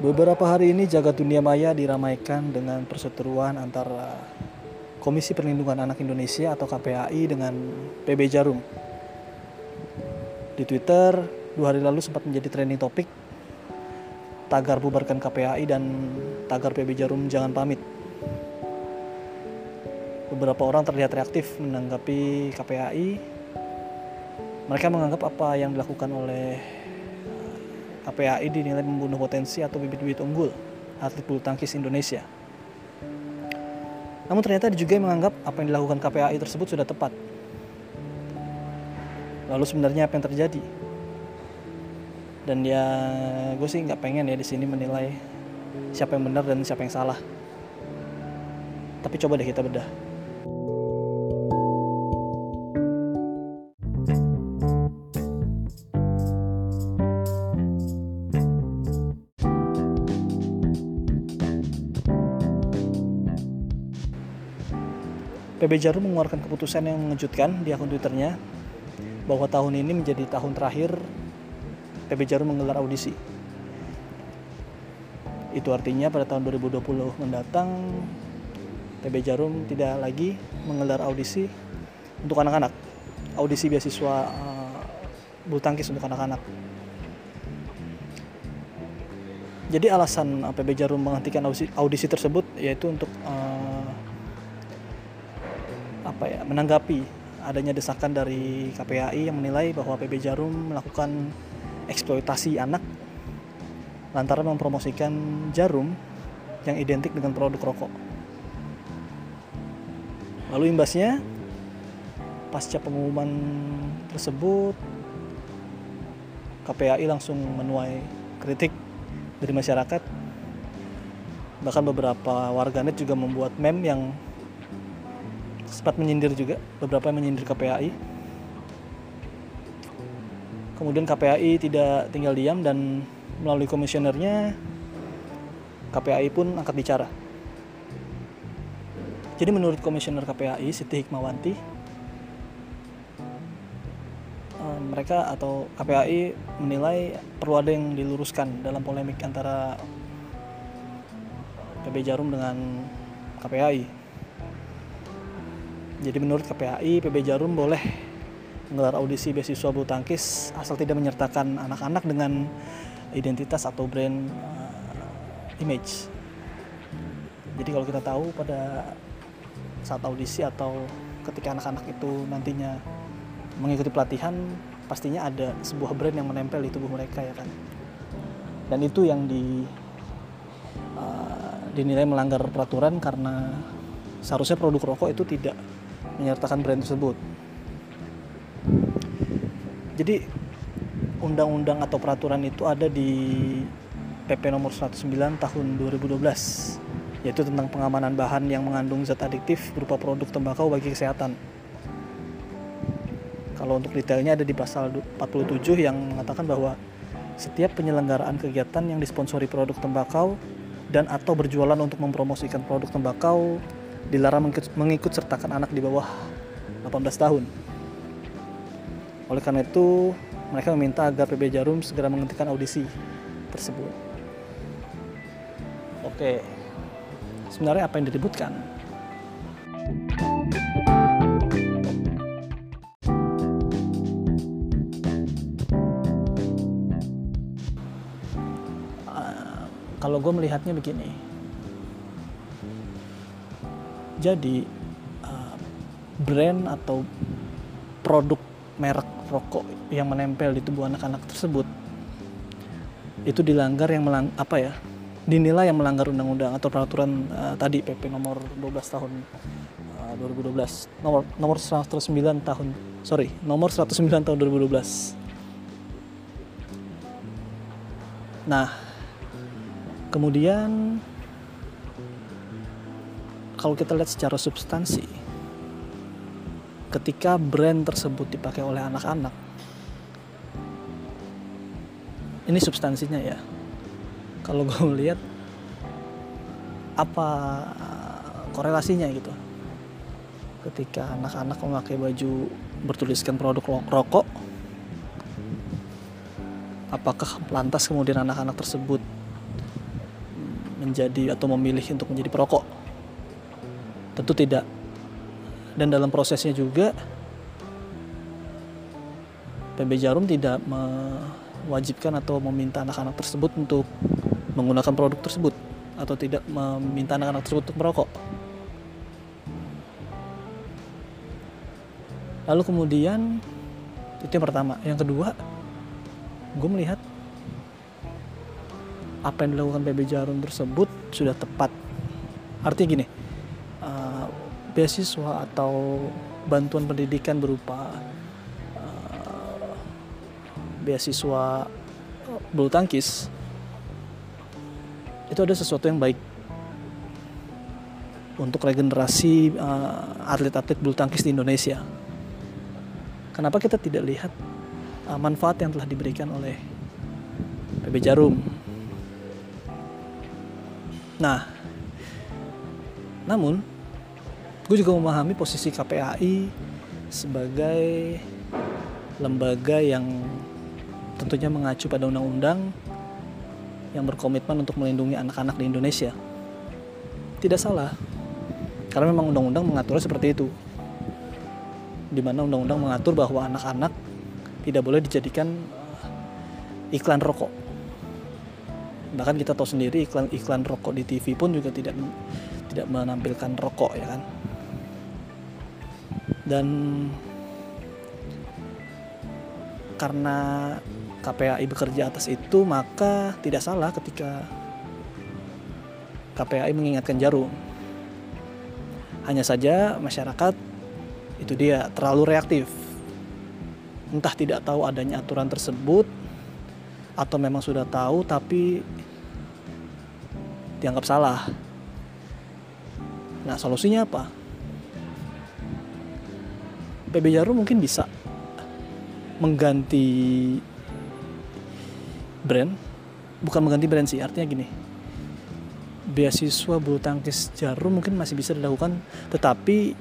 Beberapa hari ini jagat dunia maya diramaikan dengan perseteruan antara Komisi Perlindungan Anak Indonesia atau KPAI dengan PB Jarum. Di Twitter, dua hari lalu sempat menjadi trending topik tagar bubarkan KPAI dan tagar PB Jarum jangan pamit. Beberapa orang terlihat reaktif menanggapi KPAI. Mereka menganggap apa yang dilakukan oleh KPAI dinilai membunuh potensi atau bibit-bibit unggul atlet bulu tangkis Indonesia. Namun ternyata juga menganggap apa yang dilakukan KPAI tersebut sudah tepat. Lalu sebenarnya apa yang terjadi? Dan ya gue sih nggak pengen ya di sini menilai siapa yang benar dan siapa yang salah. Tapi coba deh kita bedah. PB Jarum mengeluarkan keputusan yang mengejutkan di akun Twitternya bahwa tahun ini menjadi tahun terakhir PB Jarum menggelar audisi. Itu artinya pada tahun 2020 mendatang PB Jarum tidak lagi menggelar audisi untuk anak-anak. Audisi beasiswa uh, bulu tangkis untuk anak-anak. Jadi alasan PB Jarum menghentikan audisi, audisi tersebut yaitu untuk uh, apa ya menanggapi adanya desakan dari KPAI yang menilai bahwa PB Jarum melakukan eksploitasi anak lantaran mempromosikan jarum yang identik dengan produk rokok. Lalu imbasnya pasca pengumuman tersebut KPAI langsung menuai kritik dari masyarakat. Bahkan beberapa warganet juga membuat meme yang sempat menyindir juga beberapa yang menyindir KPAI kemudian KPAI tidak tinggal diam dan melalui komisionernya KPAI pun angkat bicara. Jadi menurut komisioner KPAI Siti Hikmawanti eh, mereka atau KPAI menilai perlu ada yang diluruskan dalam polemik antara PB Jarum dengan KPAI jadi menurut KPAI, PB Jarum boleh menggelar audisi beasiswa bulu tangkis asal tidak menyertakan anak-anak dengan identitas atau brand uh, image. Jadi kalau kita tahu pada saat audisi atau ketika anak-anak itu nantinya mengikuti pelatihan, pastinya ada sebuah brand yang menempel di tubuh mereka ya kan. Dan itu yang di uh, dinilai melanggar peraturan karena seharusnya produk rokok itu tidak menyertakan brand tersebut. Jadi undang-undang atau peraturan itu ada di PP nomor 109 tahun 2012 yaitu tentang pengamanan bahan yang mengandung zat adiktif berupa produk tembakau bagi kesehatan. Kalau untuk detailnya ada di pasal 47 yang mengatakan bahwa setiap penyelenggaraan kegiatan yang disponsori produk tembakau dan atau berjualan untuk mempromosikan produk tembakau dilarang mengikut sertakan anak di bawah 18 tahun. Oleh karena itu, mereka meminta agar PB Jarum segera menghentikan audisi tersebut. Oke, sebenarnya apa yang diributkan? Uh, kalau gue melihatnya begini, jadi uh, brand atau produk merek rokok yang menempel di tubuh anak-anak tersebut itu dilanggar yang melang apa ya dinilai yang melanggar undang-undang atau peraturan uh, tadi PP nomor 12 tahun uh, 2012 nomor nomor 109 tahun sorry nomor 109 tahun 2012 nah kemudian kalau kita lihat secara substansi ketika brand tersebut dipakai oleh anak-anak ini substansinya ya kalau gue melihat apa korelasinya gitu ketika anak-anak memakai baju bertuliskan produk rokok apakah lantas kemudian anak-anak tersebut menjadi atau memilih untuk menjadi perokok. Tentu tidak. Dan dalam prosesnya juga PB Jarum tidak mewajibkan atau meminta anak-anak tersebut untuk menggunakan produk tersebut atau tidak meminta anak-anak tersebut untuk merokok. Lalu kemudian itu yang pertama. Yang kedua, gue melihat apa yang dilakukan PB Jarum tersebut sudah tepat. Artinya gini, beasiswa atau bantuan pendidikan berupa uh, beasiswa bulu tangkis itu ada sesuatu yang baik untuk regenerasi uh, atlet-atlet bulu tangkis di Indonesia. Kenapa kita tidak lihat uh, manfaat yang telah diberikan oleh PB Jarum Nah, namun gue juga memahami posisi KPAI sebagai lembaga yang tentunya mengacu pada undang-undang yang berkomitmen untuk melindungi anak-anak di Indonesia. Tidak salah, karena memang undang-undang mengaturnya seperti itu. Di mana undang-undang mengatur bahwa anak-anak tidak boleh dijadikan eh, iklan rokok bahkan kita tahu sendiri iklan iklan rokok di TV pun juga tidak tidak menampilkan rokok ya kan dan karena KPAI bekerja atas itu maka tidak salah ketika KPAI mengingatkan jarum hanya saja masyarakat itu dia terlalu reaktif entah tidak tahu adanya aturan tersebut atau memang sudah tahu tapi dianggap salah. Nah, solusinya apa? PB Jarum mungkin bisa mengganti brand, bukan mengganti brand sih, artinya gini. Beasiswa bulu tangkis Jarum mungkin masih bisa dilakukan, tetapi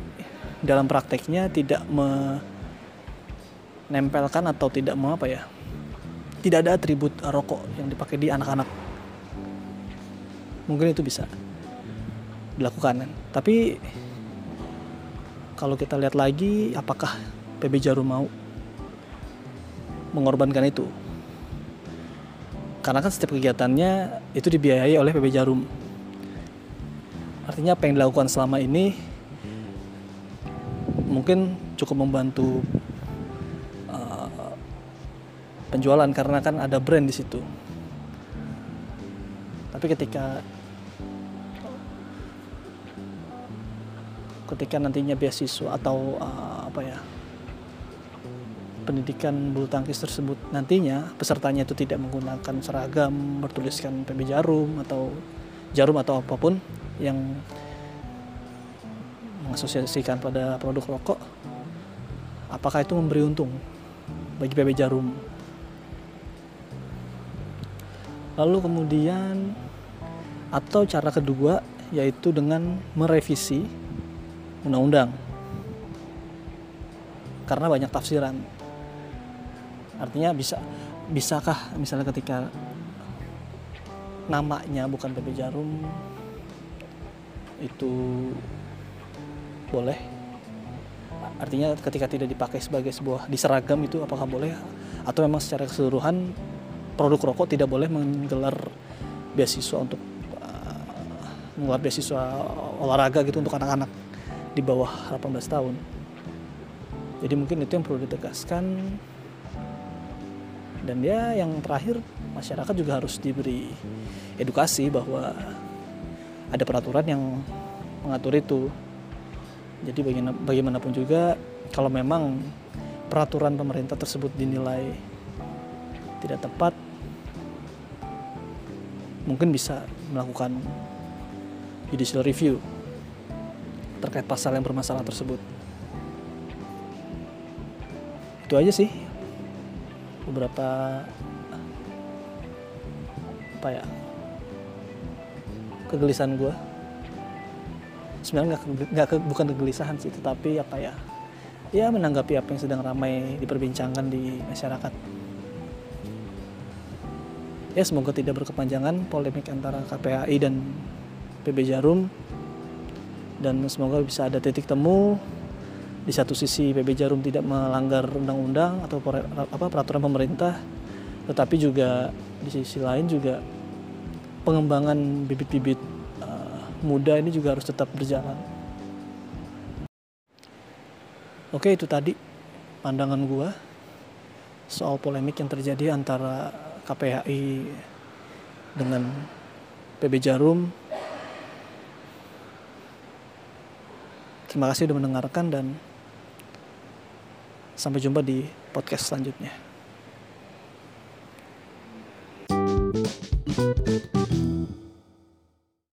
dalam prakteknya tidak menempelkan atau tidak mau apa ya tidak ada atribut rokok yang dipakai di anak-anak. Mungkin itu bisa dilakukan. Kan tapi kalau kita lihat lagi apakah PB Jarum mau mengorbankan itu karena kan setiap kegiatannya itu dibiayai oleh PB Jarum artinya apa yang dilakukan selama ini mungkin cukup membantu penjualan karena kan ada brand di situ. Tapi ketika ketika nantinya beasiswa atau uh, apa ya pendidikan bulu tangkis tersebut nantinya pesertanya itu tidak menggunakan seragam bertuliskan PB Jarum atau Jarum atau apa pun yang mengasosiasikan pada produk rokok apakah itu memberi untung bagi PB Jarum? Lalu kemudian atau cara kedua yaitu dengan merevisi undang-undang. Karena banyak tafsiran. Artinya bisa bisakah misalnya ketika namanya bukan PP Jarum itu boleh artinya ketika tidak dipakai sebagai sebuah diseragam itu apakah boleh atau memang secara keseluruhan produk rokok tidak boleh menggelar beasiswa untuk uh, menggelar beasiswa olahraga gitu untuk anak-anak di bawah 18 tahun. Jadi mungkin itu yang perlu ditegaskan. Dan ya yang terakhir masyarakat juga harus diberi edukasi bahwa ada peraturan yang mengatur itu. Jadi bagaimanapun juga kalau memang peraturan pemerintah tersebut dinilai tidak tepat mungkin bisa melakukan judicial review terkait pasal yang bermasalah tersebut. Itu aja sih beberapa apa ya kegelisahan gue. Sebenarnya nggak ke, bukan kegelisahan sih, tetapi apa ya ya menanggapi apa yang sedang ramai diperbincangkan di masyarakat. ya semoga tidak berkepanjangan polemik antara KPAI dan PB Jarum dan semoga bisa ada titik temu di satu sisi PB Jarum tidak melanggar undang-undang atau apa peraturan pemerintah tetapi juga di sisi lain juga pengembangan bibit-bibit uh, muda ini juga harus tetap berjalan. Oke itu tadi pandangan gua soal polemik yang terjadi antara KPHI dengan PB Jarum. Terima kasih sudah mendengarkan dan sampai jumpa di podcast selanjutnya.